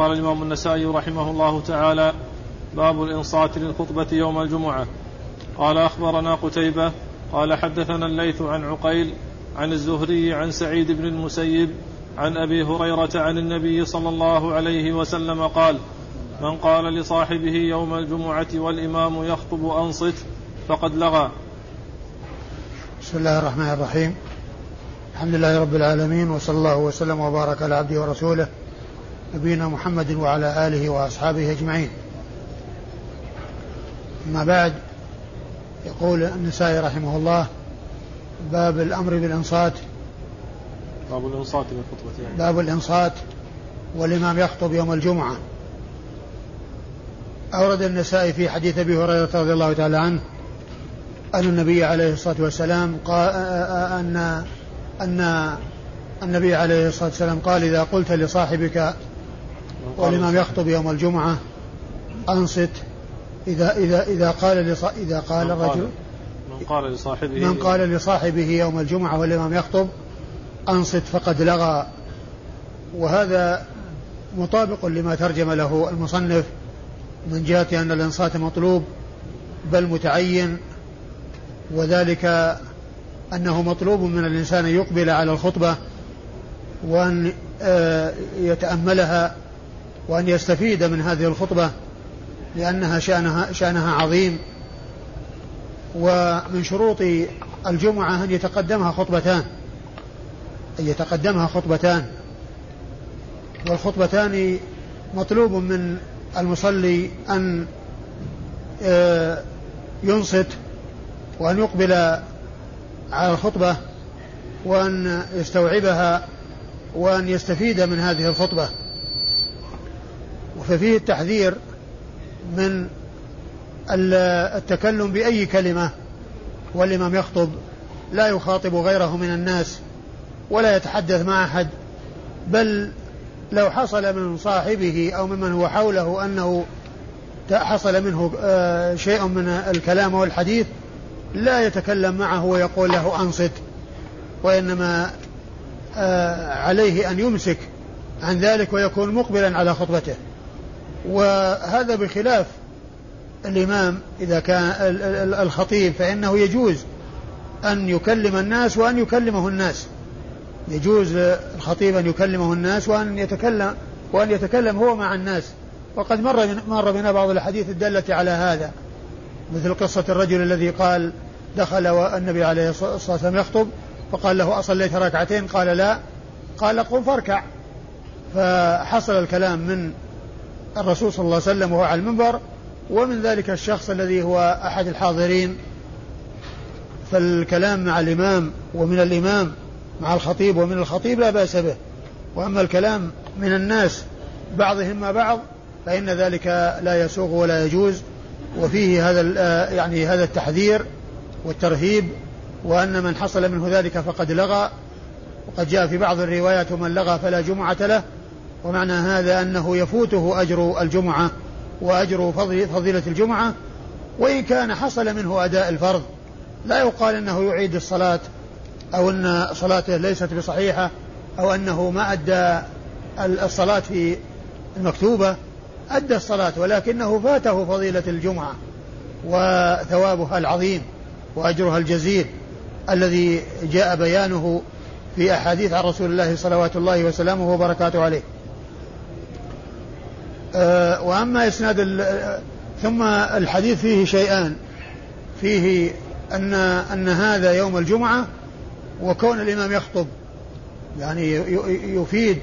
قال الإمام النسائي رحمه الله تعالى باب الإنصات للخطبة يوم الجمعة. قال أخبرنا قتيبة قال حدثنا الليث عن عقيل عن الزهري عن سعيد بن المسيب عن أبي هريرة عن النبي صلى الله عليه وسلم قال من قال لصاحبه يوم الجمعة والإمام يخطب أنصت فقد لغى. بسم الله الرحمن الرحيم. الحمد لله رب العالمين وصلى الله وسلم وبارك على عبده ورسوله نبينا محمد وعلى آله وأصحابه أجمعين. أما بعد يقول النسائي رحمه الله باب الأمر بالإنصات. باب الإنصات للخطبة يعني. باب الإنصات والإمام يخطب يوم الجمعة. أورد النسائي في حديث أبي هريرة رضي الله تعالى عنه أن النبي عليه الصلاة والسلام قال ان أن النبي عليه الصلاة والسلام قال إذا قلت لصاحبك والإمام يخطب يوم الجمعة. أنصت. إذا إذا إذا قال إذا قال الرجل من قال لصاحبه من قال لصاحبه يوم الجمعة والإمام يخطب أنصت فقد لغى. وهذا مطابق لما ترجم له المصنف من جهة أن الإنصات مطلوب بل متعين وذلك أنه مطلوب من الإنسان يقبل على الخطبة وأن آه، يتأملها وأن يستفيد من هذه الخطبة لأنها شأنها, شأنها عظيم. ومن شروط الجمعة أن يتقدمها خطبتان. أن يتقدمها خطبتان. والخطبتان مطلوب من المصلي أن آه، ينصت وأن يقبل على الخطبة وأن يستوعبها وأن يستفيد من هذه الخطبة. ففيه التحذير من التكلم بأي كلمة والإمام يخطب لا يخاطب غيره من الناس ولا يتحدث مع أحد بل لو حصل من صاحبه أو ممن هو حوله أنه حصل منه آه، شيء من الكلام والحديث لا يتكلم معه ويقول له أنصت وإنما آه، عليه أن يمسك عن ذلك ويكون مقبلا على خطبته. وهذا بخلاف الإمام إذا كان الخطيب فإنه يجوز أن يكلم الناس وأن يكلمه الناس. يجوز الخطيب أن يكلمه الناس وأن يتكلم وأن يتكلم هو مع الناس. وقد مر مر بنا بعض الأحاديث الدالة على هذا مثل قصة الرجل الذي قال دخل والنبي عليه الصلاة والسلام يخطب فقال له أصليت ركعتين؟ قال لا. قال قم فاركع. فحصل الكلام من الرسول صلى الله عليه وسلم وهو على المنبر ومن ذلك الشخص الذي هو أحد الحاضرين. فالكلام مع الإمام ومن الإمام مع الخطيب ومن الخطيب لا بأس به. وأما الكلام من الناس بعضهم مع بعض فإن ذلك لا يسوغ ولا يجوز. وفيه هذا يعني هذا التحذير والترهيب وأن من حصل منه ذلك فقد لغى. وقد جاء في بعض الروايات ومن لغى فلا جمعة له. ومعنى هذا أنه يفوته أجر الجمعة وأجر فضيلة الجمعة وإن كان حصل منه أداء الفرض لا يقال أنه يعيد الصلاة أو أن صلاته ليست بصحيحة أو أنه ما أدى الصلاة في المكتوبة أدى الصلاة ولكنه فاته فضيلة الجمعة وثوابها العظيم وأجرها الجزيل الذي جاء بيانه في أحاديث عن رسول الله صلوات الله وسلامه وبركاته عليه. آه، وأما إسناد ثم الحديث فيه شيئان. فيه أن أن هذا يوم الجمعة وكون الإمام يخطب. يعني يفيد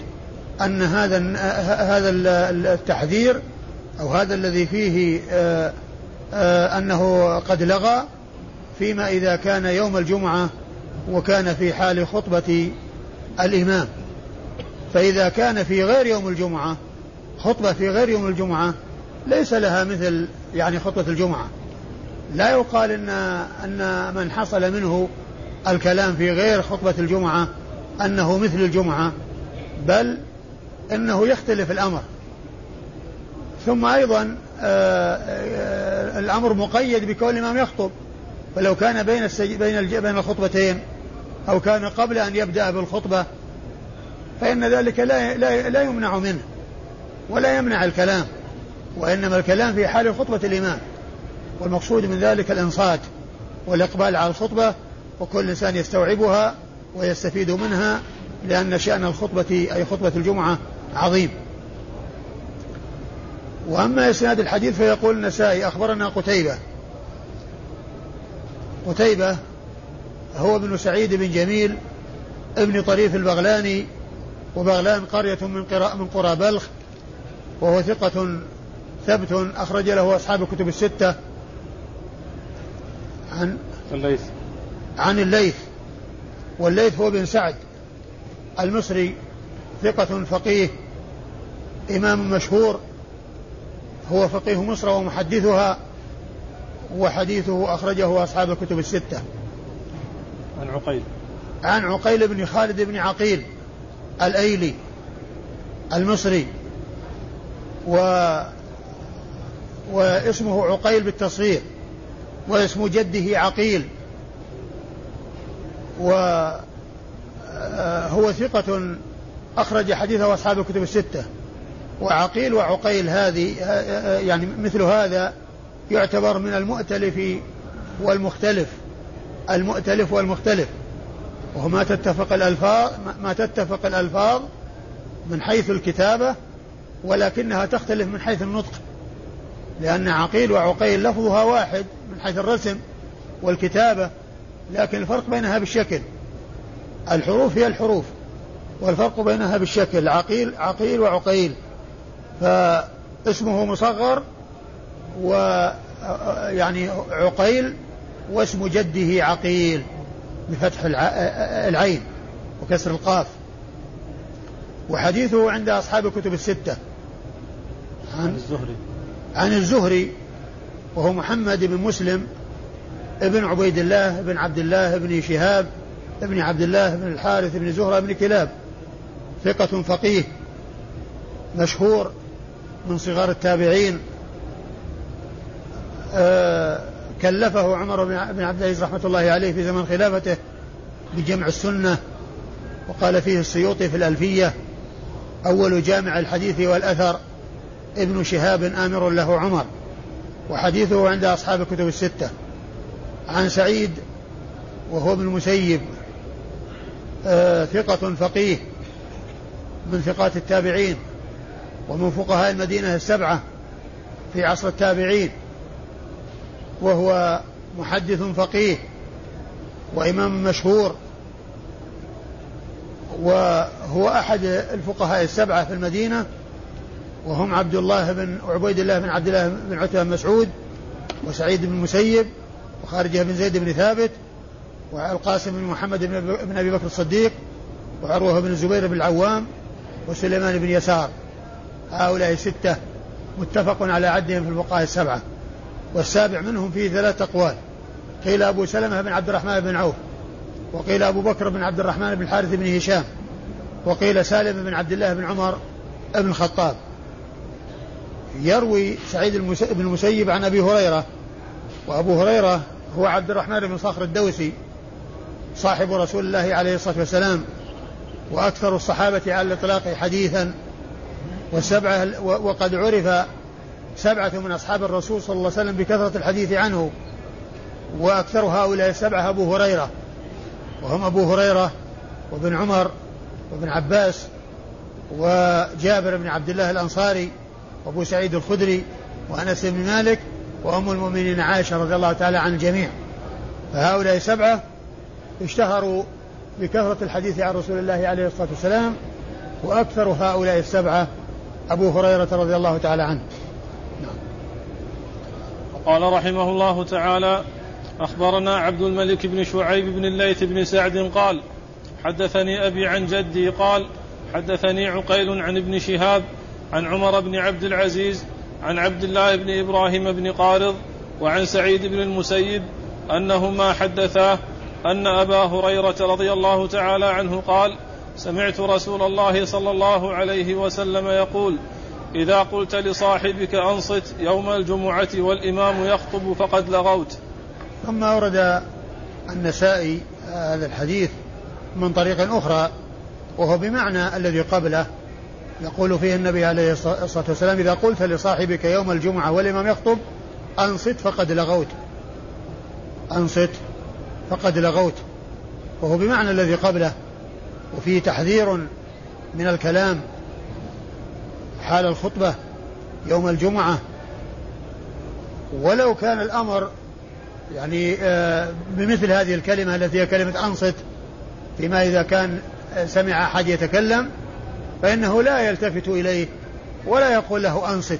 أن هذا هذا التحذير أو هذا الذي فيه آه، آه، أنه قد لغى فيما إذا كان يوم الجمعة وكان في حال خطبة الإمام. فإذا كان في غير يوم الجمعة خطبة في غير يوم الجمعة ليس لها مثل يعني خطبة الجمعة. لا يقال ان أن من حصل منه الكلام في غير خطبة الجمعة أنه مثل الجمعة بل إنه يختلف الأمر. ثم أيضا آه، آه، الأمر مقيد بكون الإمام يخطب. فلو كان بين السج... بين بين الخطبتين أو كان قبل أن يبدأ بالخطبة فإن ذلك لا لا, لا يمنع منه. ولا يمنع الكلام وإنما الكلام في حال خطبة الإمام. والمقصود من ذلك الإنصات والإقبال على الخطبة وكل إنسان يستوعبها ويستفيد منها لأن شأن الخطبة أي خطبة الجمعة عظيم. وأما إسناد الحديث فيقول النسائي أخبرنا قتيبة. قتيبة هو ابن سعيد بن جميل ابن طريف البغلاني وبغلان قرية من قرى من قرى بلخ وهو ثقة ثبت أخرج له أصحاب الكتب الستة عن الليث. عن الليث. والليث هو بن سعد. المصري ثقة فقيه إمام مشهور. هو فقيه مصر ومحدثها وحديثه أخرجه أصحاب الكتب الستة. عن عقيل. عن عقيل بن خالد بن عقيل الأيلي المصري. و واسمه عقيل بالتصغير واسم جده عقيل. وهو آه، ثقة أخرج حديثه أصحاب الكتب الستة. وعقيل وعقيل هذه آه، آه، يعني مثل هذا يعتبر من المؤتلف والمختلف. المؤتلف والمختلف. وهو ما تتفق الألفاظ ما تتفق الألفاظ من حيث الكتابة ولكنها تختلف من حيث النطق لأن عقيل وعقيل لفظها واحد من حيث الرسم والكتابة لكن الفرق بينها بالشكل. الحروف هي الحروف والفرق بينها بالشكل. عقيل عقيل وعقيل. فاسمه مصغر و يعني عقيل واسم جده عقيل بفتح العين وكسر القاف. وحديثه عند أصحاب الكتب الستة. عن الزهري. عن الزهري وهو محمد بن مسلم ابن عبيد الله بن عبد الله بن شهاب ابن عبد الله بن الحارث بن زهرة بن كلاب. ثقة فقيه مشهور من صغار التابعين. آه كلفه عمر بن عبد العزيز رحمة الله عليه في زمن خلافته بجمع السنة وقال فيه السيوطي في الألفية. أول جامع الحديث والأثر ابن شهاب آمر له عمر وحديثه عند أصحاب الكتب الستة. عن سعيد وهو ابن المسيب آه ثقة فقيه من ثقات التابعين ومن فقهاء المدينة السبعة في عصر التابعين وهو محدث فقيه وإمام مشهور وهو أحد الفقهاء السبعة في المدينة وهم عبد الله بن عبيد الله بن عبد الله بن عتبة بن مسعود وسعيد بن المسيب وخارجة بن زيد بن ثابت والقاسم بن محمد بن أبي بكر الصديق وعروة بن الزبير بن العوام وسليمان بن يسار. هؤلاء ستة متفق على عدهم في الفقهاء السبعة والسابع منهم فيه ثلاث أقوال. قيل أبو سلمة بن عبد الرحمن بن عوف وقيل أبو بكر بن عبد الرحمن بن الحارث بن هشام وقيل سالم بن عبد الله بن عمر بن الخطاب. يروي سعيد بن المسيب عن أبي هريرة وأبو هريرة هو عبد الرحمن بن صخر الدوسي صاحب رسول الله عليه الصلاة والسلام وأكثر الصحابة على الإطلاق حديثا والسبعة وقد عرف سبعة من أصحاب الرسول صلى الله عليه وسلم بكثرة الحديث عنه وأكثر هؤلاء السبعة أبو هريرة. وهم أبو هريرة وابن عمر وابن عباس وجابر بن عبد الله الأنصاري وأبو سعيد الخدري وأنس بن مالك وأم المؤمنين عائشة رضي الله تعالى عن الجميع. فهؤلاء سبعة اشتهروا بكثرة الحديث عن رسول الله عليه الصلاة والسلام وأكثر هؤلاء السبعة أبو هريرة رضي الله تعالى عنه. قال رحمه الله تعالى أخبرنا عبد الملك بن شعيب بن الليث بن سعد قال حدثني أبي عن جدي قال حدثني عقيل عن ابن شهاب عن عمر بن عبد العزيز عن عبد الله بن إبراهيم بن قارض وعن سعيد بن المسيب أنهما حدثاه أن أبا هريرة رضي الله تعالى عنه قال سمعت رسول الله صلى الله عليه وسلم يقول إذا قلت لصاحبك أنصت يوم الجمعة والإمام يخطب فقد لغوت. ثم أورد النسائي هذا الحديث من طريق أخرى وهو بمعنى الذي قبله. يقول فيه النبي عليه الصلاة والسلام إذا قلت لصاحبك يوم الجمعة والإمام يخطب أنصت فقد لغوت. أنصت فقد لغوت. وهو بمعنى الذي قبله. وفيه تحذير من الكلام حال الخطبة يوم الجمعة ولو كان الأمر يعني آه، بمثل هذه الكلمة التي هي كلمة أنصت فيما إذا كان سمع أحد يتكلم فإنه لا يلتفت إليه ولا يقول له أنصت.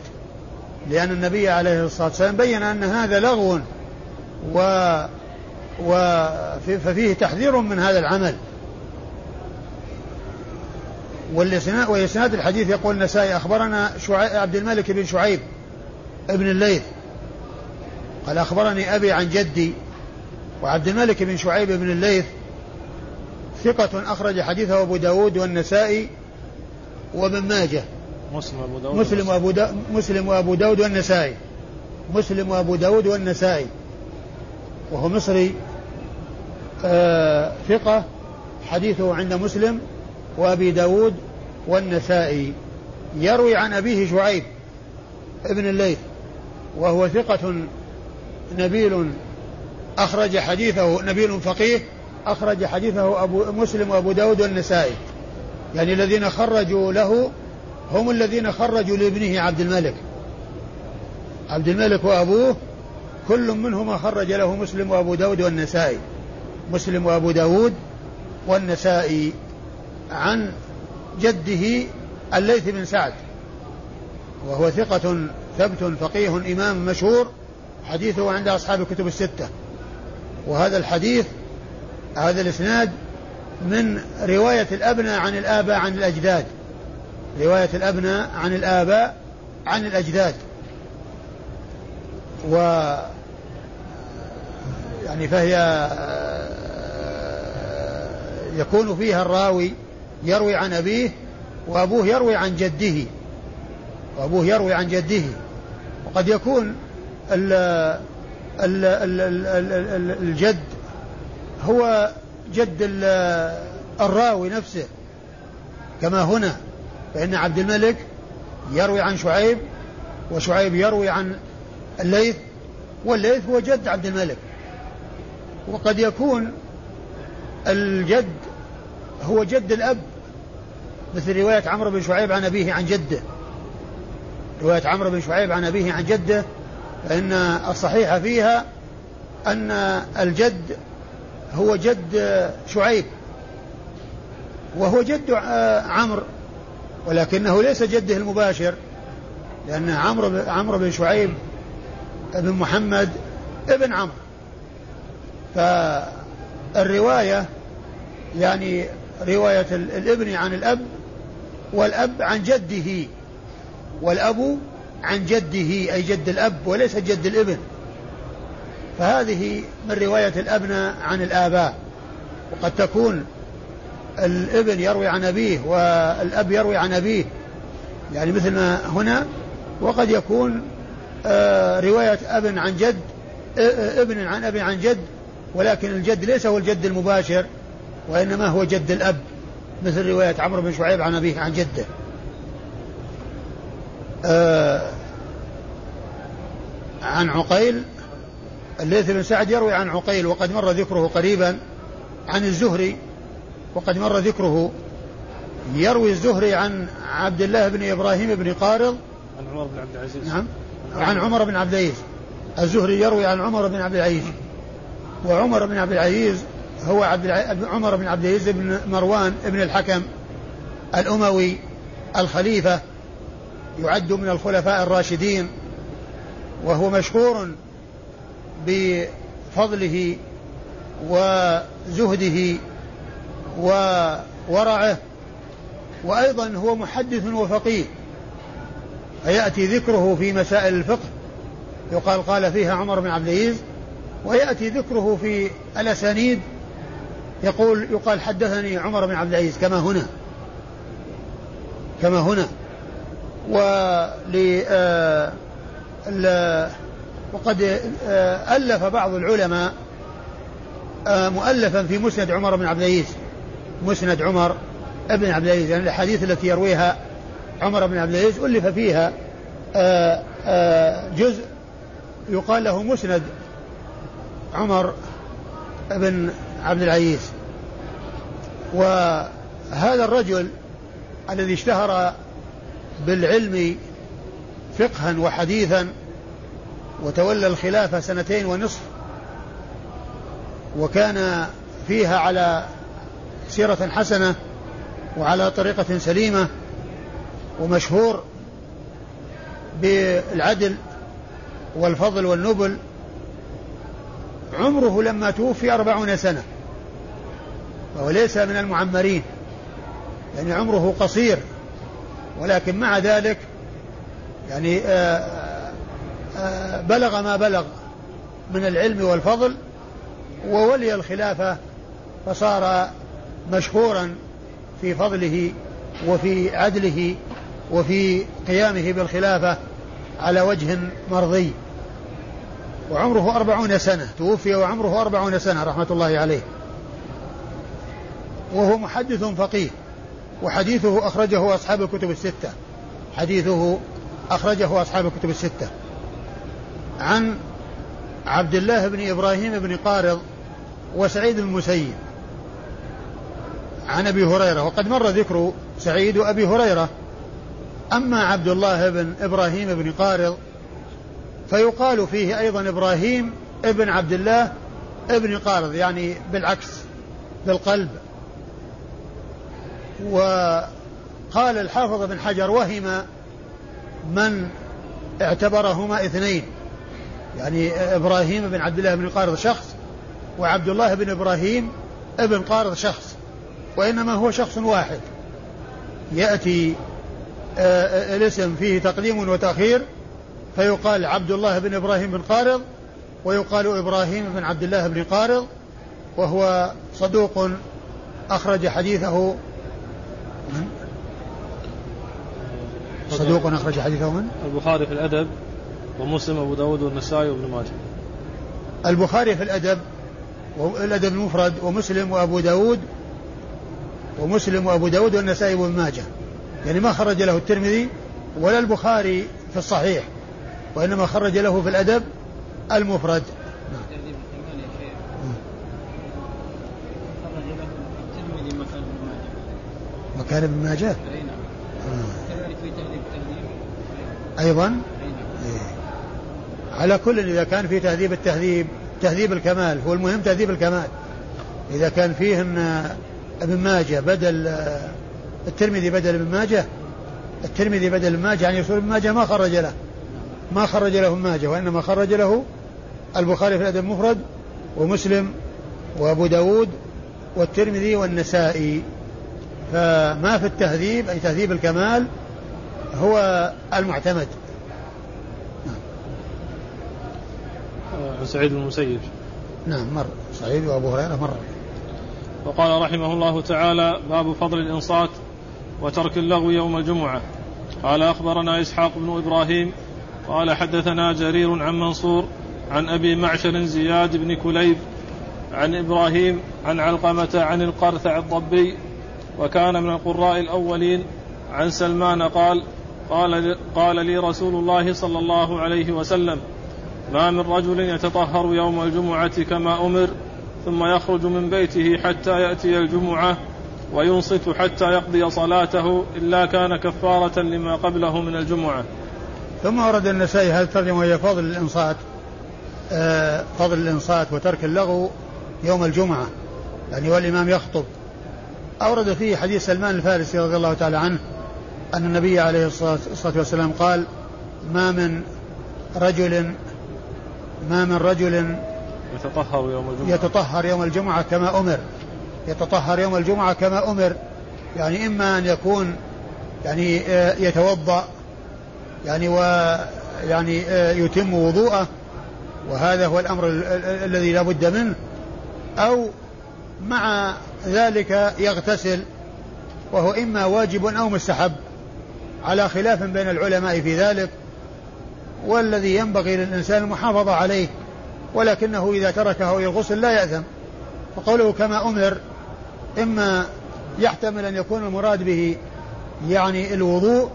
لأن النبي عليه الصلاة والسلام بين أن هذا لغو و ففيه تحذير من هذا العمل. وإسناد الحديث يقول النسائي أخبرنا شعيب عبد الملك بن شعيب ابن الليث قال أخبرني أبي عن جدي وعبد الملك بن شعيب بن الليث ثقة أخرج حديثه أبو داود والنسائي وابن ماجه. مسلم وأبو داود مسلم وأبو, دا مسلم وأبو داود والنسائي. مسلم وأبو داود والنسائي. وهو مصري. آه ثقة. حديثه عند مسلم وأبي داود والنسائي. يروي عن أبيه شعيب ابن الليث. وهو ثقة نبيل أخرج حديثه نبيل فقيه أخرج حديثه أبو مسلم وأبو داود والنسائي. يعني الذين خرجوا له هم الذين خرجوا لابنه عبد الملك. عبد الملك وأبوه كل منهما خرج له مسلم وأبو داود والنسائي. مسلم وأبو داود والنسائي عن جده الليث بن سعد. وهو ثقة ثبت فقيه إمام مشهور حديثه عند أصحاب الكتب الستة. وهذا الحديث هذا الإسناد من رواية الأبناء عن الآباء عن الأجداد. رواية الأبناء عن الآباء عن الأجداد. و يعني فهي يكون فيها الراوي يروي عن أبيه وأبوه يروي عن جده. وأبوه يروي عن جده. وقد يكون الجد هو جد الراوي نفسه كما هنا فإن عبد الملك يروي عن شعيب وشعيب يروي عن الليث والليث هو جد عبد الملك. وقد يكون الجد هو جد الأب مثل رواية عمرو بن شعيب عن أبيه عن جده. رواية عمرو بن شعيب عن أبيه عن جده فإن الصحيح فيها أن الجد هو جد شعيب وهو جد عمرو ولكنه ليس جده المباشر لأن عمرو عمرو بن شعيب بن محمد ابن عمرو. فالرواية يعني رواية الابن عن الأب والأب عن جده والأب عن جده أي جد الأب وليس جد الإبن. فهذه من رواية الأبناء عن الآباء. وقد تكون الإبن يروي عن أبيه والأب يروي عن أبيه. يعني مثل ما هنا وقد يكون آه، رواية أب عن جد ابن عن أب عن جد ولكن الجد ليس هو الجد المباشر وإنما هو جد الأب مثل رواية عمرو بن شعيب عن أبيه عن جده. آه عن عقيل الليث بن سعد يروي عن عقيل وقد مر ذكره قريبا عن الزهري وقد مر ذكره يروي الزهري عن عبد الله بن إبراهيم بن قارض. عن عمر بن عبد العزيز. نعم عن عمر بن عبد العزيز. الزهري يروي عن عمر بن عبد العزيز. وعمر بن عبد العزيز هو عبد عمر بن عبد العزيز بن مروان بن الحكم الأموي الخليفة يعد من الخلفاء الراشدين وهو مشهور بفضله وزهده وورعه وأيضا هو محدث وفقيه. فيأتي ذكره في مسائل الفقه يقال قال فيها عمر بن عبد العزيز ويأتي ذكره في الأسانيد يقول يقال حدثني عمر بن عبد العزيز كما هنا كما هنا. ول وقد ألف بعض العلماء مؤلفا في مسند عمر بن عبد العزيز. مسند عمر بن عبد العزيز يعني الأحاديث التي يرويها عمر بن عبد العزيز ألف فيها جزء يقال له مسند عمر بن عبد العزيز. وهذا الرجل الذي اشتهر بالعلم فقها وحديثا وتولى الخلافة سنتين ونصف وكان فيها على سيرة حسنة وعلى طريقة سليمة ومشهور بالعدل والفضل والنبل. عمره لما توفي أربعون سنة وهو ليس من المعمرين يعني عمره قصير. ولكن مع ذلك يعني آه، آآ آه، بلغ ما بلغ من العلم والفضل وولي الخلافة فصار مشهورا في فضله وفي عدله وفي قيامه بالخلافة على وجه مرضي. وعمره أربعون سنة توفي وعمره أربعون سنة رحمة الله عليه. وهو محدث فقيه. وحديثه أخرجه أصحاب الكتب الستة. حديثه أخرجه أصحاب الكتب الستة. عن عبد الله بن إبراهيم بن قارض وسعيد المسيب. عن أبي هريرة. وقد مر ذكر سعيد وأبي هريرة. أما عبد الله بن إبراهيم بن قارض فيقال فيه أيضا إبراهيم ابن عبد الله ابن قارض يعني بالعكس بالقلب. وقال الحافظ بن حجر وهم من اعتبرهما اثنين يعني إبراهيم بن عبد الله بن قارض شخص وعبد الله بن إبراهيم ابن قارض شخص وإنما هو شخص واحد يأتي آه، آه، الاسم فيه تقديم وتأخير فيقال عبد الله بن إبراهيم بن قارض ويقال إبراهيم بن عبد الله بن قارض وهو صدوق أخرج حديثه؟ صدوق أخرج حديثه من؟ البخاري في الأدب ومسلم وأبو داود والنسائي وابن ماجه. البخاري في الأدب والأدب المفرد ومسلم وأبو داود ومسلم وأبو داود والنسائي وابن ماجه. يعني ما خرج له الترمذي ولا البخاري في الصحيح وإنما خرج له في الأدب المفرد. مكان ابن ماجه؟ أيضا؟ إيه. على كل إذا كان في تهذيب التهذيب تهذيب الكمال هو المهم تهذيب الكمال. إذا كان فيه أن ابن ماجه بدل الترمذي بدل ابن ماجه الترمذي بدل ابن ماجه يعني يصير ابن ماجه ما خرج له. ما خرج له ابن ماجه وإنما خرج له البخاري في الأدب المفرد ومسلم وأبو داود والترمذي والنسائي. فما في التهذيب أي تهذيب الكمال هو المعتمد. عن سعيد بن المسيب. نعم مر. سعيد وأبو هريرة مر وقال رحمه الله تعالى باب فضل الإنصات وترك اللغو يوم الجمعة. قال أخبرنا إسحاق بن إبراهيم قال حدثنا جرير عن منصور عن أبي معشر زياد بن كليب عن إبراهيم عن علقمة عن القرثع الضبي وكان من القراء الأولين. عن سلمان قال قال, قال لي رسول الله صلى الله عليه وسلم ما من رجل يتطهر يوم الجمعة كما أمر ثم يخرج من بيته حتى يأتي الجمعة وينصت حتى يقضي صلاته إلا كان كفارة لما قبله من الجمعة. ثم ورد النسائي هذا الترجمة وهي فضل الإنصات؟ آه فضل الإنصات وترك اللغو يوم الجمعة؟ يعني والإمام يخطب أورد فيه حديث سلمان الفارسي رضي الله تعالى عنه أن النبي عليه الصلاة والسلام قال ما من رجل ما من رجل يتطهر يوم الجمعة. يتطهر يوم الجمعة كما أمر. يتطهر يوم الجمعة كما أمر. يعني إما أن يكون يعني آه، يتوضأ يعني ويعني آه، يتم وضوءه وهذا هو الأمر الذي لا بد منه أو مع ذلك يغتسل وهو إما واجب أو مستحب على خلاف بين العلماء في ذلك والذي ينبغي للإنسان المحافظة عليه ولكنه إذا تركه الغسل لا يأثم. فقوله كما أمر إما يحتمل أن يكون المراد به يعني الوضوء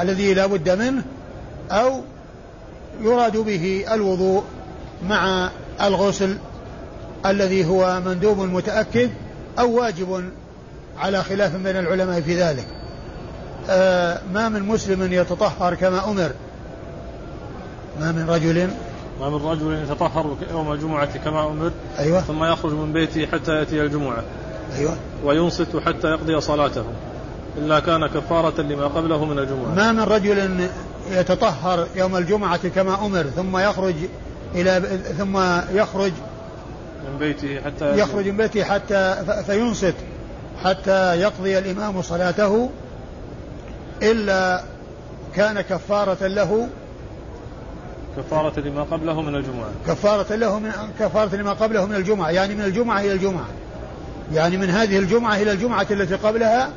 الذي لا بد منه أو يراد به الوضوء مع الغسل الذي هو مندوب متأكد أو واجب على خلاف بين العلماء في ذلك. آه ما من مسلم يتطهر كما أمر. ما من رجل ما من رجل يتطهر يوم الجمعة كما أمر أيوة. ثم يخرج من بيته حتى يأتي الجمعة. أيوة. وينصت حتى يقضي صلاته. إلا كان كفارة لما قبله من الجمعة. ما من رجل يتطهر يوم الجمعة كما أمر ثم يخرج إلى ثم يخرج من بيته حتى يخرج من بيته حتى فينصت حتى يقضي الإمام صلاته إلا كان كفارة له كفارة لما قبله من الجمعة. كفارة له من كفارة لما قبله من الجمعة يعني من الجمعة إلى الجمعة. يعني من هذه الجمعة إلى الجمعة التي قبلها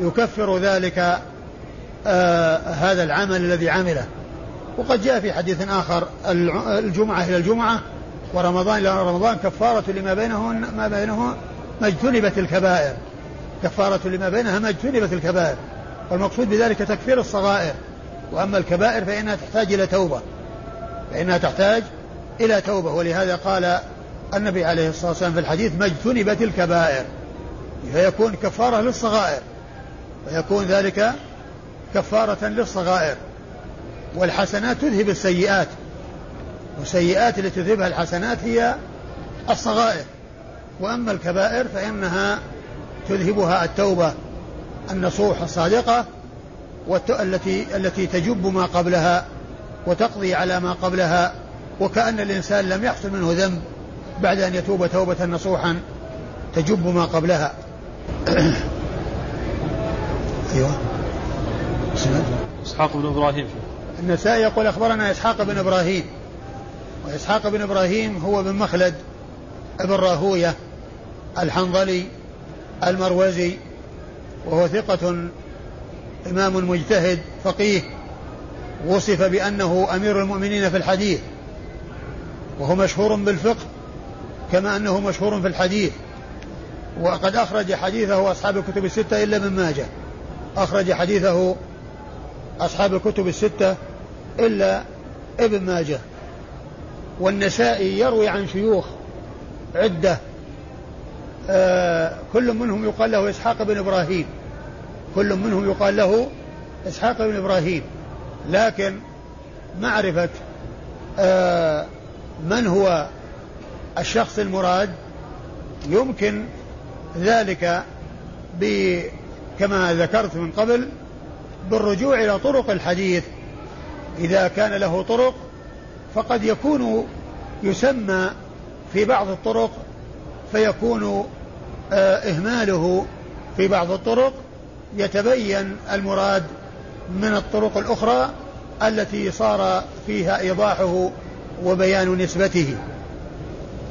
يكفر ذلك آه هذا العمل الذي عمله. وقد جاء في حديث آخر الجمعة إلى الجمعة ورمضان إلى رمضان كفارة لما بينهن ما بينه ما اجتنبت الكبائر. كفارة لما بينها ما اجتنبت الكبائر. والمقصود بذلك تكفير الصغائر. وأما الكبائر فإنها تحتاج إلى توبة. فإنها تحتاج إلى توبة. ولهذا قال النبي عليه الصلاة والسلام في الحديث ما اجتنبت الكبائر. فيكون كفارة للصغائر. ويكون ذلك كفارة للصغائر. والحسنات تذهب السيئات. والسيئات التي تذهبها الحسنات هي الصغائر. وأما الكبائر فإنها تذهبها التوبة النصوح الصادقة التي التي تجب ما قبلها وتقضي على ما قبلها. وكأن الإنسان لم يحصل منه ذنب بعد أن يتوب توبة نصوحا تجب ما قبلها. أيوه. إسحاق بن إبراهيم. النسائي يقول أخبرنا إسحاق بن إبراهيم. وإسحاق بن إبراهيم هو بن مخلد ابن راهوية الحنظلي المروزي وهو ثقة إمام مجتهد فقيه وصف بأنه أمير المؤمنين في الحديث وهو مشهور بالفقه كما أنه مشهور في الحديث وقد أخرج حديثه أصحاب الكتب الستة إلا من ماجه أخرج حديثه أصحاب الكتب الستة إلا ابن ماجه. والنسائي يروي عن شيوخ عدة آه كل منهم يقال له إسحاق بن إبراهيم. كل منهم يقال له إسحاق بن إبراهيم. لكن معرفة آه من هو الشخص المراد؟ يمكن ذلك كما ذكرت من قبل بالرجوع إلى طرق الحديث. إذا كان له طرق فقد يكون يسمى في بعض الطرق فيكون آه، إهماله في بعض الطرق. يتبين المراد من الطرق الأخرى التي صار فيها إيضاحه وبيان نسبته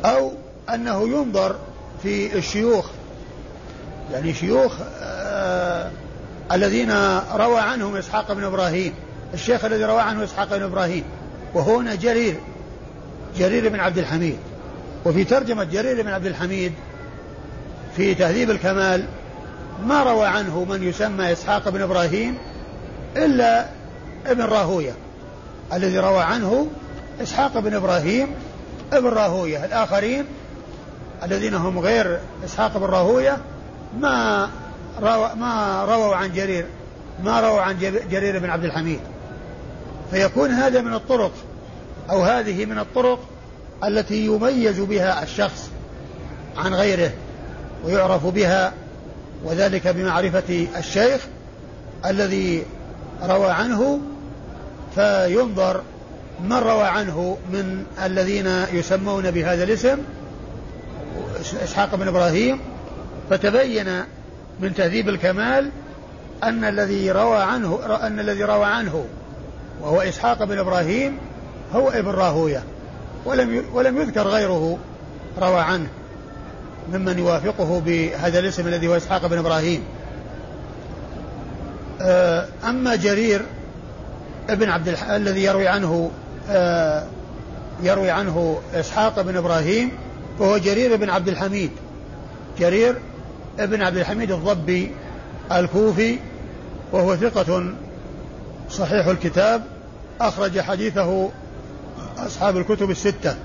أو أنه ينظر في الشيوخ. يعني شيوخ آه الذين روى عنهم إسحاق بن إبراهيم الشيخ الذي روى عنه إسحاق بن إبراهيم. وهنا جرير جرير بن عبد الحميد. وفي ترجمة جرير بن عبد الحميد في تهذيب الكمال ما روى عنه من يسمى إسحاق بن إبراهيم إلا ابن راهوية. الذي روى عنه إسحاق بن إبراهيم ابن راهوية. الآخرين الذين هم غير إسحاق بن راهوية ما روى ما رووا عن جرير ما رووا عن جرير بن عبد الحميد. فيكون هذا من الطرق أو هذه من الطرق التي يميز بها الشخص عن غيره ويعرف بها وذلك بمعرفة الشيخ الذي روى عنه فينظر من روى عنه من الذين يسمون بهذا الاسم إسحاق بن إبراهيم فتبين من تهذيب الكمال أن الذي روى عنه أن الذي روى عنه وهو إسحاق بن إبراهيم هو ابن راهوية. ولم ولم يذكر غيره روى عنه ممن يوافقه بهذا الاسم الذي هو إسحاق بن إبراهيم. آه، أما جرير ابن عبد الح... الذي يروي عنه آه، يروي عنه إسحاق بن إبراهيم وهو جرير بن عبد الحميد. جرير ابن عبد الحميد الضبي الكوفي وهو ثقة صحيح الكتاب أخرج حديثه أصحاب الكتب الستة.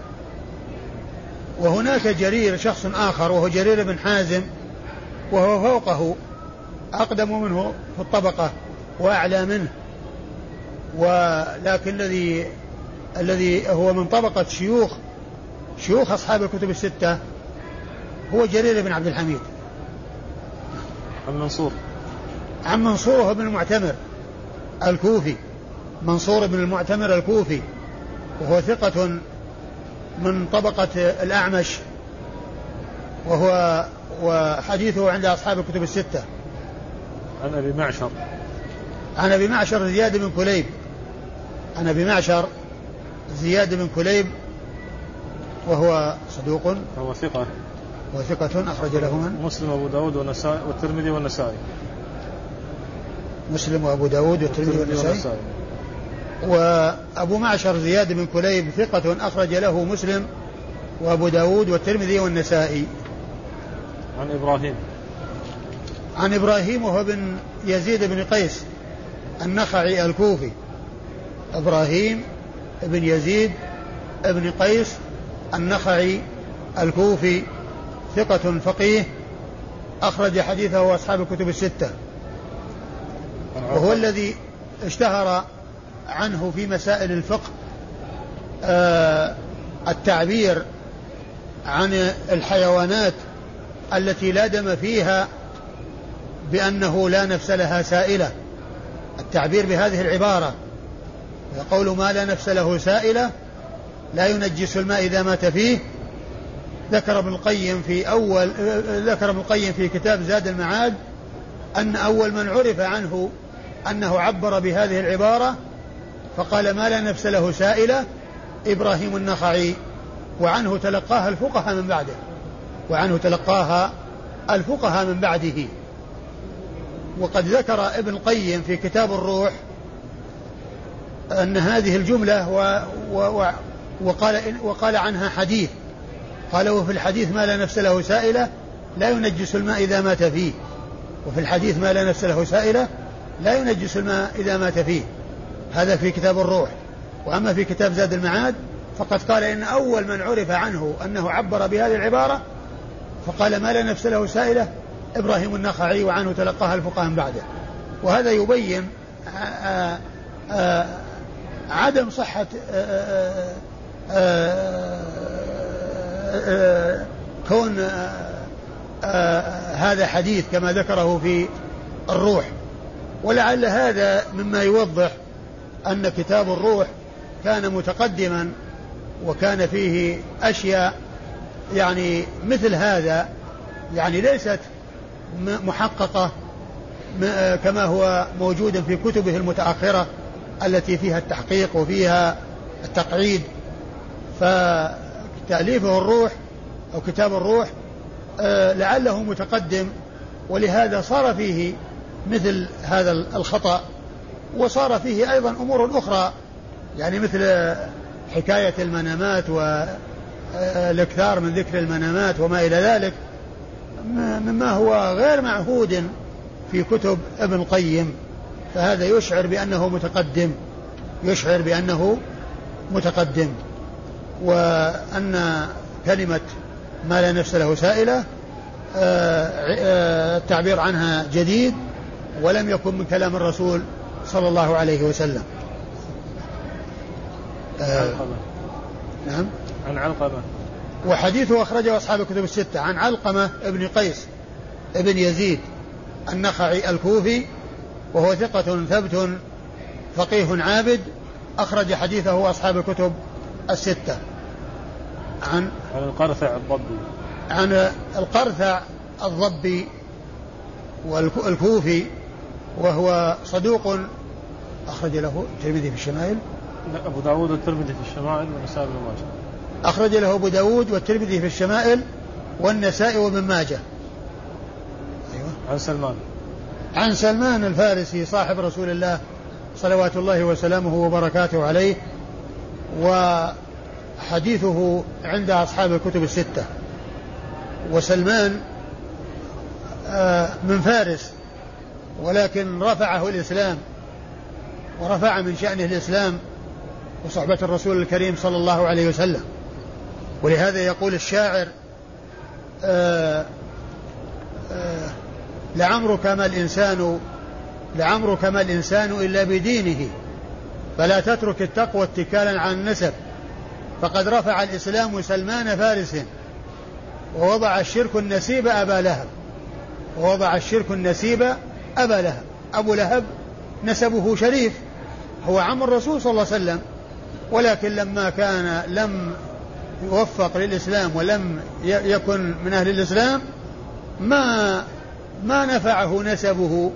وهناك جرير شخص آخر وهو جرير بن حازم وهو فوقه أقدم منه في الطبقة وأعلى منه. ولكن الذي الذي هو من طبقة شيوخ شيوخ أصحاب الكتب الستة هو جرير بن عبد الحميد. عن منصور. عن منصور بن المعتمر. الكوفي منصور بن المعتمر الكوفي وهو ثقة من طبقة الأعمش وهو وحديثه عند أصحاب الكتب الستة. عن أبي معشر. عن أبي معشر زياد بن كليب. عن أبي معشر زياد بن كليب وهو صدوق. وهو ثقة. وثقة أخرج له من؟ مسلم وأبو داود والنسائي والترمذي والنسائي. مسلم وأبو داود والترمذي والنسائي. وأبو معشر زياد بن كليب ثقة أخرج له مسلم وأبو داود والترمذي والنسائي. عن إبراهيم. عن إبراهيم وهو بن يزيد بن قيس النخعي الكوفي. إبراهيم بن يزيد بن قيس النخعي الكوفي ثقة فقيه أخرج حديثه أصحاب الكتب الستة. وهو الذي اشتهر عنه في مسائل الفقه آه التعبير عن الحيوانات التي لا دم فيها بأنه لا نفس لها سائلة. التعبير بهذه العبارة قول ما لا نفس له سائلة لا ينجس الماء إذا مات فيه. ذكر ابن القيم في أول ذكر ابن القيم في كتاب زاد المعاد أن أول من عرف عنه أنه عبر بهذه العبارة فقال ما لا نفس له سائلة إبراهيم النخعي. وعنه تلقاها الفقهاء من بعده. وعنه تلقاها الفقهاء من بعده. وقد ذكر ابن القيم في كتاب الروح أن هذه الجملة و و و وقال, وقال عنها حديث. قال وفي الحديث ما لا نفس له سائلة لا ينجس الماء إذا مات فيه. وفي الحديث ما لا نفس له سائلة لا ينجس الماء إذا مات فيه. هذا في كتاب الروح. وأما في كتاب زاد المعاد فقد قال إن أول من عرف عنه أنه عبر بهذه العبارة فقال ما لا نفس له سائلة إبراهيم النخعي وعنه تلقاها الفقهاء من بعده. وهذا يبين آآ آآ عدم صحة كون هذا حديث كما ذكره في الروح. ولعل هذا مما يوضح أن كتاب الروح كان متقدما وكان فيه أشياء يعني مثل هذا يعني ليست محققة كما هو موجود في كتبه المتأخرة التي فيها التحقيق وفيها التقعيد. فتأليفه الروح أو كتاب الروح آه، لعله متقدم ولهذا صار فيه مثل هذا الخطأ وصار فيه أيضا أمور أخرى يعني مثل حكاية المنامات والإكثار من ذكر المنامات وما إلى ذلك مما هو غير معهود في كتب ابن القيم. فهذا يشعر بأنه متقدم يشعر بأنه متقدم وأن كلمة ما لا نفس له سائلة آه، آه، التعبير عنها جديد. ولم يكن من كلام الرسول صلى الله عليه وسلم. آه نعم. عن علقمة. وحديثه أخرجه أصحاب الكتب الستة. عن علقمة ابن قيس ابن يزيد النخعي الكوفي وهو ثقة ثبت فقيه عابد أخرج حديثه أصحاب الكتب الستة. عن عن القرثع الضبي. عن القرثع الضبي والكوفي وهو صدوق أخرج له الترمذي في الشمائل. أبو داود والترمذي في الشمائل والنسائي بن ماجه. أخرج له أبو داود والترمذي في الشمائل والنسائي وابن ماجه. أيوة. عن سلمان. عن سلمان الفارسي صاحب رسول الله صلوات الله وسلامه وبركاته عليه وحديثه عند أصحاب الكتب الستة. وسلمان آه، من فارس ولكن رفعه الإسلام ورفع من شأنه الإسلام وصحبة الرسول الكريم صلى الله عليه وسلم. ولهذا يقول الشاعر آآ آآ لعمرك ما الإنسان لعمرك ما الإنسان إلا بدينه فلا تترك التقوى اتكالا على النسب. فقد رفع الإسلام سلمان فارس ووضع الشرك النسيب أبا لهب ووضع الشرك النسيب أبا لهب. أبو لهب نسبه شريف. هو عم الرسول صلى الله عليه وسلم. ولكن لما كان لم يوفق للإسلام ولم يكن من أهل الإسلام ما ما نفعه نسبه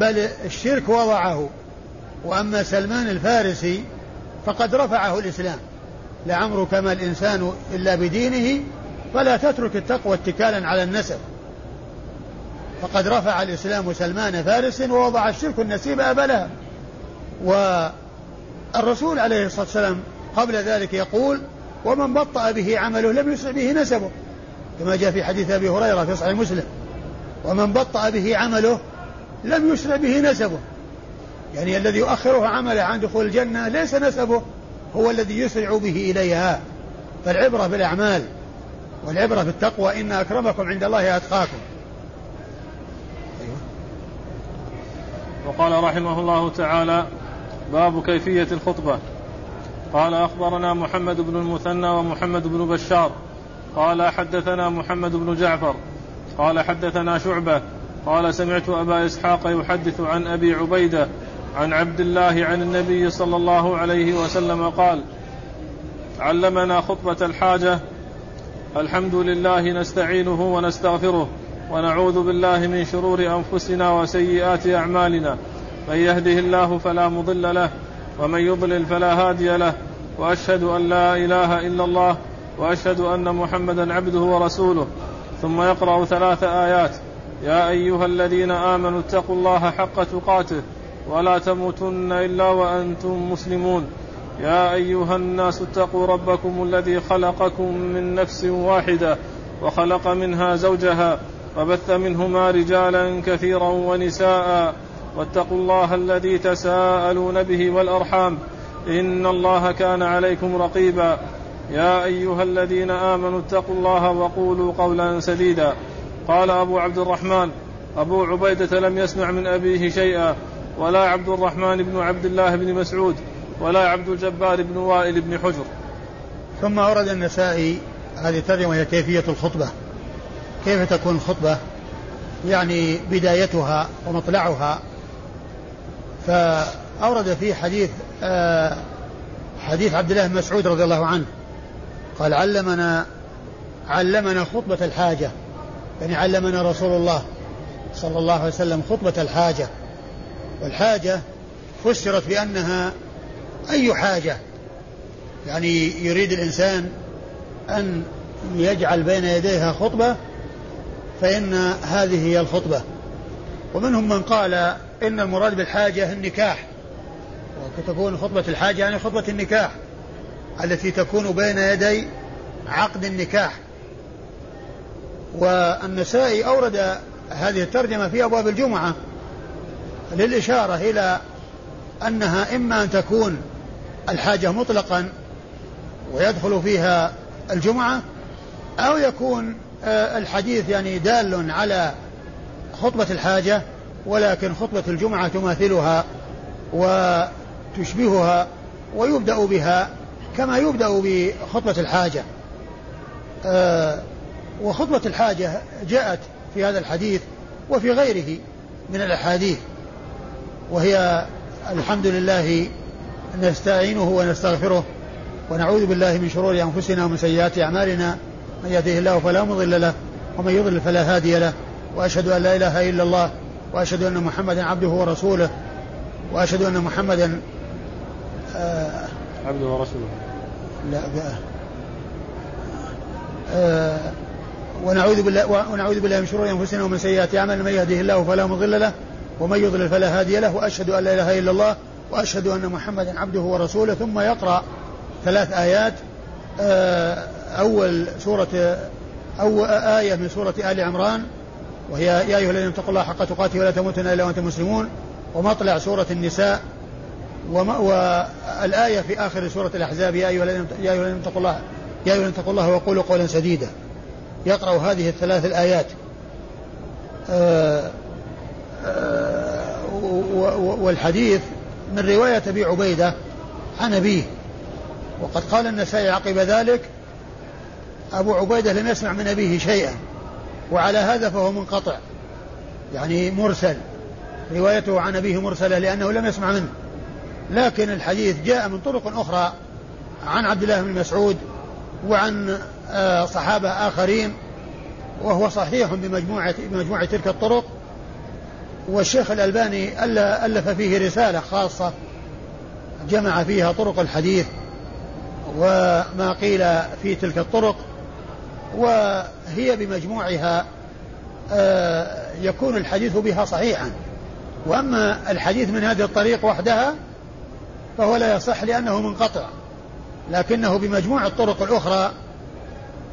بل الشرك وضعه. وأما سلمان الفارسي فقد رفعه الإسلام. لعمرك ما الإنسان إلا بدينه فلا تترك التقوى اتكالا على النسب. فقد رفع الإسلام سلمان فارس ووضع الشرك النسيب أبا لهب. والرسول عليه الصلاة والسلام قبل ذلك يقول ومن بطأ به عمله لم يسرع به نسبه. كما جاء في حديث أبي هريرة في صحيح مسلم ومن بطأ به عمله لم يسرع به نسبه. يعني الذي يؤخره عمله عن دخول الجنة ليس نسبه هو الذي يسرع به إليها. فالعبرة بالأعمال والعبرة بالتقوى إن أكرمكم عند الله أتقاكم. وقال رحمه الله تعالى باب كيفية الخطبة. قال أخبرنا محمد بن المثنى ومحمد بن بشار. قال حدثنا محمد بن جعفر. قال حدثنا شعبة. قال سمعت أبا إسحاق يحدث عن أبي عبيدة عن عبد الله عن النبي صلى الله عليه وسلم قال علمنا خطبة الحاجة. الحمد لله نستعينه ونستغفره. ونعوذ بالله من شرور أنفسنا وسيئات أعمالنا. من يهده الله فلا مضل له ومن يضلل فلا هادي له وأشهد أن لا إله إلا الله وأشهد أن محمدا عبده ورسوله. ثم يقرأ ثلاث آيات. يا أيها الذين آمنوا اتقوا الله حق تقاته ولا تموتن إلا وأنتم مسلمون. يا أيها الناس اتقوا ربكم الذي خلقكم من نفس واحدة وخلق منها زوجها وبث منهما رجالا كثيرا ونساء واتقوا الله الذي تساءلون به والأرحام. إن الله كان عليكم رقيبا. يا أيها الذين آمنوا اتقوا الله وقولوا قولا سديدا. قال أبو عبد الرحمن أبو عبيدة لم يسمع من أبيه شيئا. ولا عبد الرحمن بن عبد الله بن مسعود ولا عبد الجبار بن وائل بن حجر. ثم ورد النسائي هذه الترجمة وهي كيفية الخطبة. كيف تكون الخطبه يعني بدايتها ومطلعها. فأورد فيه حديث آه حديث عبد الله بن مسعود رضي الله عنه. قال علمنا علمنا خطبة الحاجة. يعني علمنا رسول الله صلى الله عليه وسلم خطبة الحاجة. والحاجة فسرت بأنها أي حاجة. يعني يريد الإنسان أن يجعل بين يديها خطبة فإن هذه هي الخطبة. ومنهم من قال إن المراد بالحاجة النكاح. وتكون خطبة الحاجة يعني خطبة النكاح التي تكون بين يدي عقد النكاح. والنسائي أورد هذه الترجمة في أبواب الجمعة للإشارة إلى أنها إما أن تكون الحاجة مطلقا ويدخل فيها الجمعة أو يكون الحديث يعني دال على خطبة الحاجة ولكن خطبة الجمعة تماثلها وتشبهها ويبدأ بها كما يبدأ بخطبة الحاجة. آه وخطبة الحاجة جاءت في هذا الحديث وفي غيره من الأحاديث وهي الحمد لله نستعينه ونستغفره ونعوذ بالله من شرور أنفسنا ومن سيئات أعمالنا. من يهده الله فلا مضل له ومن يضلل فلا هادي له. وأشهد أن لا إله إلا الله وأشهد أن محمدا عبده ورسوله وأشهد أن محمدا آه عبده ورسوله. لا آه ونعوذ بالله ونعوذ بالله من شرور أنفسنا ومن سيئات أعمالنا من يهده الله فلا مضل له ومن يضلل فلا هادي له وأشهد أن لا إله إلا الله وأشهد أن محمدا عبده ورسوله. ثم يقرأ ثلاث آيات آه أول سورة أو آية من سورة آل عمران وهي يا أيها الذين اتقوا الله حق تقاته ولا تموتن إلا وأنتم مسلمون ومطلع سورة النساء والآية في آخر سورة الأحزاب يا أيها الذين يا أيها الذين اتقوا الله يا أيها الذين اتقوا الله وقولوا قولا سديدا. يقرأ هذه الثلاث الآيات. آه، آه، والحديث من رواية أبي عبيدة عن أبيه. وقد قال النسائي عقب ذلك أبو عبيدة لم يسمع من أبيه شيئا وعلى هذا فهو منقطع يعني مرسل روايته عن أبيه مرسلة لأنه لم يسمع منه. لكن الحديث جاء من طرق أخرى عن عبد الله بن مسعود وعن آه، صحابة آخرين وهو صحيح بمجموعة بمجموعة تلك الطرق والشيخ الألباني ألف فيه رسالة خاصة جمع فيها طرق الحديث وما قيل في تلك الطرق. وهي بمجموعها آه، يكون الحديث بها صحيحا. وأما الحديث من هذه الطريق وحدها فهو لا يصح لأنه منقطع لكنه بمجموع الطرق الأخرى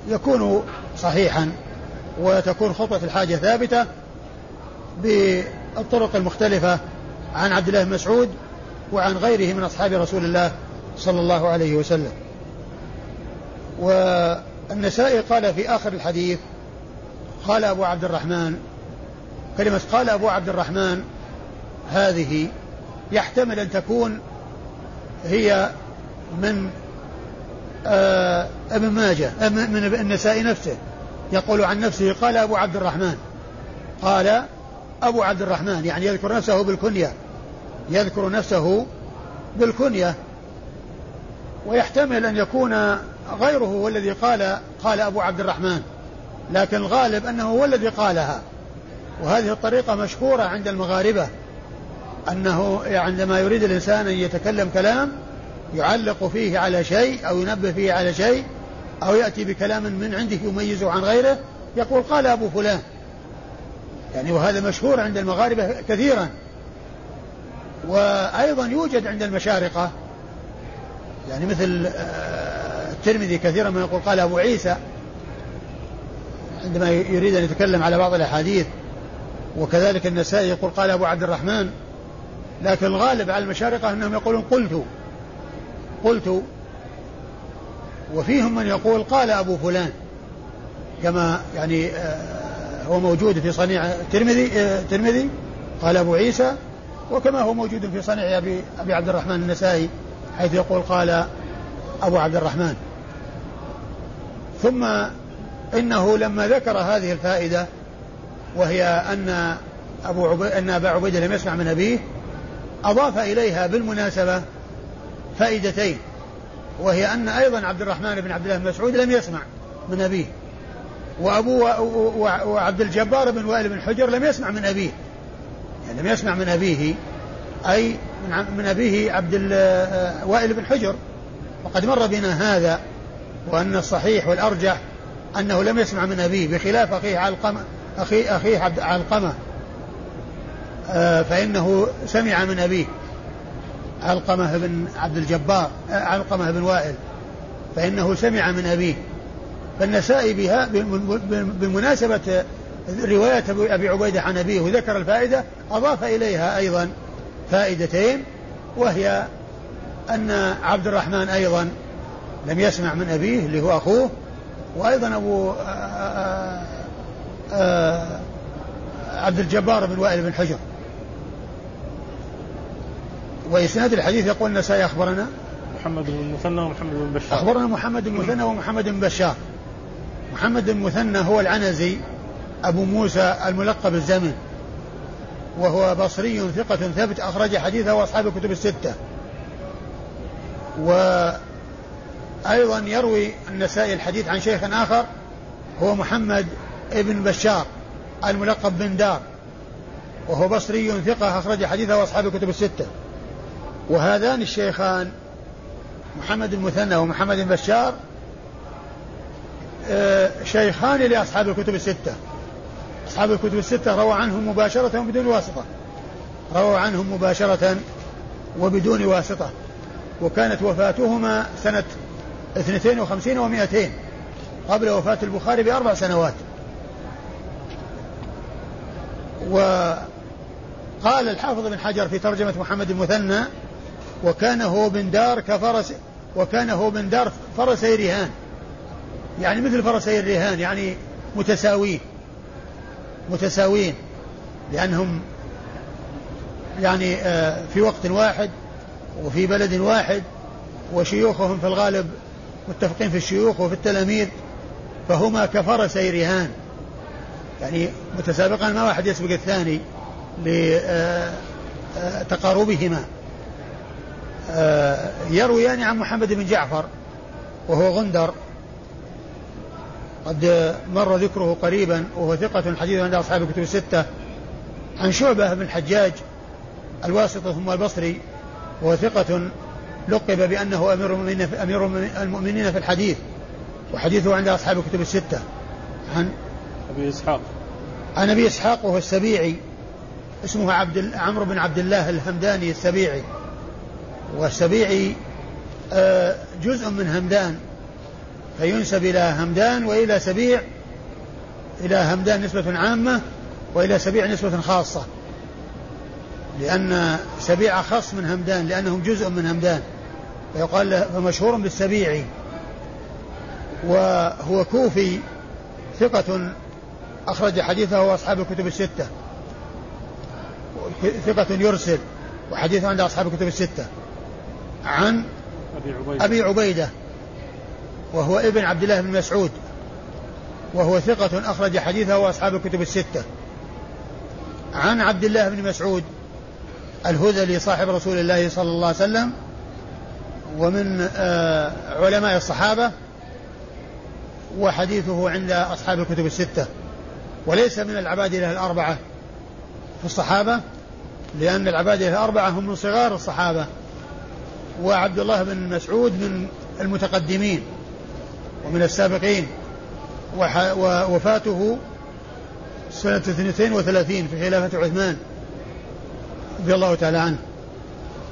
يكون صحيحا وتكون خطوة الحاجة ثابتة بالطرق المختلفة عن عبد الله بن مسعود وعن غيره من أصحاب رسول الله صلى الله عليه وسلم. والنسائي قال في آخر الحديث قال أبو عبد الرحمن كلمة قال أبو عبد الرحمن هذه يحتمل أن تكون هي من آه ابن ماجه من النسائي نفسه. يقول عن نفسه قال أبو عبد الرحمن. قال أبو عبد الرحمن يعني يذكر نفسه بالكنية. يذكر نفسه بالكنية. ويحتمل أن يكون غيره هو الذي قال قال أبو عبد الرحمن لكن الغالب أنه هو الذي قالها. وهذه الطريقة مشهورة عند المغاربة أنه عندما يريد الإنسان أن يتكلم كلام يعلق فيه على شيء أو ينبه فيه على شيء أو يأتي بكلام من عنده يميزه عن غيره يقول قال أبو فلان. يعني وهذا مشهور عند المغاربة كثيرا. وأيضا يوجد عند المشارقة. يعني مثل آه، الترمذي كثيرا ما يقول قال أبو عيسى عندما يريد أن يتكلم على بعض الأحاديث وكذلك النسائي يقول قال أبو عبد الرحمن لكن الغالب على المشارقة أنهم يقولون قلت قلت وفيهم من يقول قال أبو فلان كما يعني آه، هو موجود في صنيع الترمذي آه، الترمذي قال أبو عيسى وكما هو موجود في صنيع أبي, أبي عبد الرحمن النسائي حيث يقول قال أبو عبد الرحمن. ثم إنه لما ذكر هذه الفائدة وهي أن أبو عبيد أن أبا عبيدة لم يسمع من أبيه أضاف إليها بالمناسبة فائدتين وهي أن أيضا عبد الرحمن بن عبد الله بن مسعود لم يسمع من أبيه وأبو وعبد الجبار بن وائل بن حجر لم يسمع من أبيه يعني لم يسمع من أبيه أي من أبيه عبد وائل بن حجر وقد مر بنا هذا وأن الصحيح والأرجح أنه لم يسمع من أبيه بخلاف أخيه علقمة أخي أخيه عبد علقمة آه، فإنه سمع من أبيه. علقمة بن عبد الجبار آه، علقمة بن وائل. فإنه سمع من أبيه. فالنسائي بها بمناسبة رواية أبي عبيدة عن أبيه وذكر الفائدة أضاف إليها أيضا فائدتين وهي أن عبد الرحمن أيضا لم يسمع من أبيه اللي هو أخوه وأيضا أبو آآ آآ عبد الجبار بن وائل بن حجر. وإسناد الحديث يقول النسائي أخبرنا محمد بن المثنى ومحمد بن بشار. أخبرنا محمد بن المثنى ومحمد بن بشار. محمد بن المثنى هو العنزي أبو موسى الملقب الزمن وهو بصري ثقة ثبت أخرج حديثه وأصحاب الكتب الستة. وأيضا يروي النسائي الحديث عن شيخ آخر هو محمد ابن بشار الملقب بن دار وهو بصري ثقة أخرج حديثه وأصحاب الكتب الستة. وهذان الشيخان محمد المثنى ومحمد بن بشار آه، شيخان لأصحاب الكتب الستة. أصحاب الكتب الستة روى عنهم مباشرة وبدون واسطة. روى عنهم مباشرة وبدون واسطة. وكانت وفاتهما سنة 52 و200 قبل وفاة البخاري بأربع سنوات. وقال الحافظ بن حجر في ترجمة محمد المثنى وكان هو من دار كفرس وكان هو من دار فرسي رهان. يعني مثل فرسي الرهان يعني متساوين متساوين لأنهم يعني آه، في وقت واحد وفي بلد واحد وشيوخهم في الغالب متفقين في الشيوخ وفي التلاميذ فهما كفرسي رهان يعني متسابقان ما واحد يسبق الثاني لتقاربهما آه، يرويان عن محمد بن جعفر وهو غندر. قد مر ذكره قريبا وهو ثقة حديث عند أصحاب الكتب الستة. عن شعبة بن الحجاج الواسطة ثم البصري وهو ثقة لقب بأنه أمير المؤمنين في, أمير المؤمنين في الحديث وحديثه عند أصحاب الكتب الستة. عن أبي إسحاق. عن أبي إسحاق وهو السبيعي اسمه عبد عمرو بن عبد الله الهمداني السبيعي. والسبيعي آه، جزء من همدان فينسب إلى همدان وإلى سبيع إلى همدان نسبة عامة وإلى سبيع نسبة خاصة. لأن سبيع أخص من همدان لأنهم جزء من همدان. فيقال فمشهور بالسبيعي وهو كوفي ثقة أخرج حديثه أصحاب الكتب الستة. ثقة يرسل وحديثه عند أصحاب الكتب الستة. عن أبي عبيدة, أبي عبيدة وهو ابن عبد الله بن مسعود وهو ثقة أخرج حديثه أصحاب الكتب الستة. عن عبد الله بن مسعود الهذلي صاحب رسول الله صلى الله عليه وسلم ومن آه، علماء الصحابة وحديثه عند أصحاب الكتب الستة. وليس من العبادلة الأربعة في الصحابة لأن العبادلة الأربعة هم من صغار الصحابة. وعبد الله بن مسعود من المتقدمين ومن السابقين. ووفاته سنة 32 في خلافة عثمان رضي الله تعالى عنه.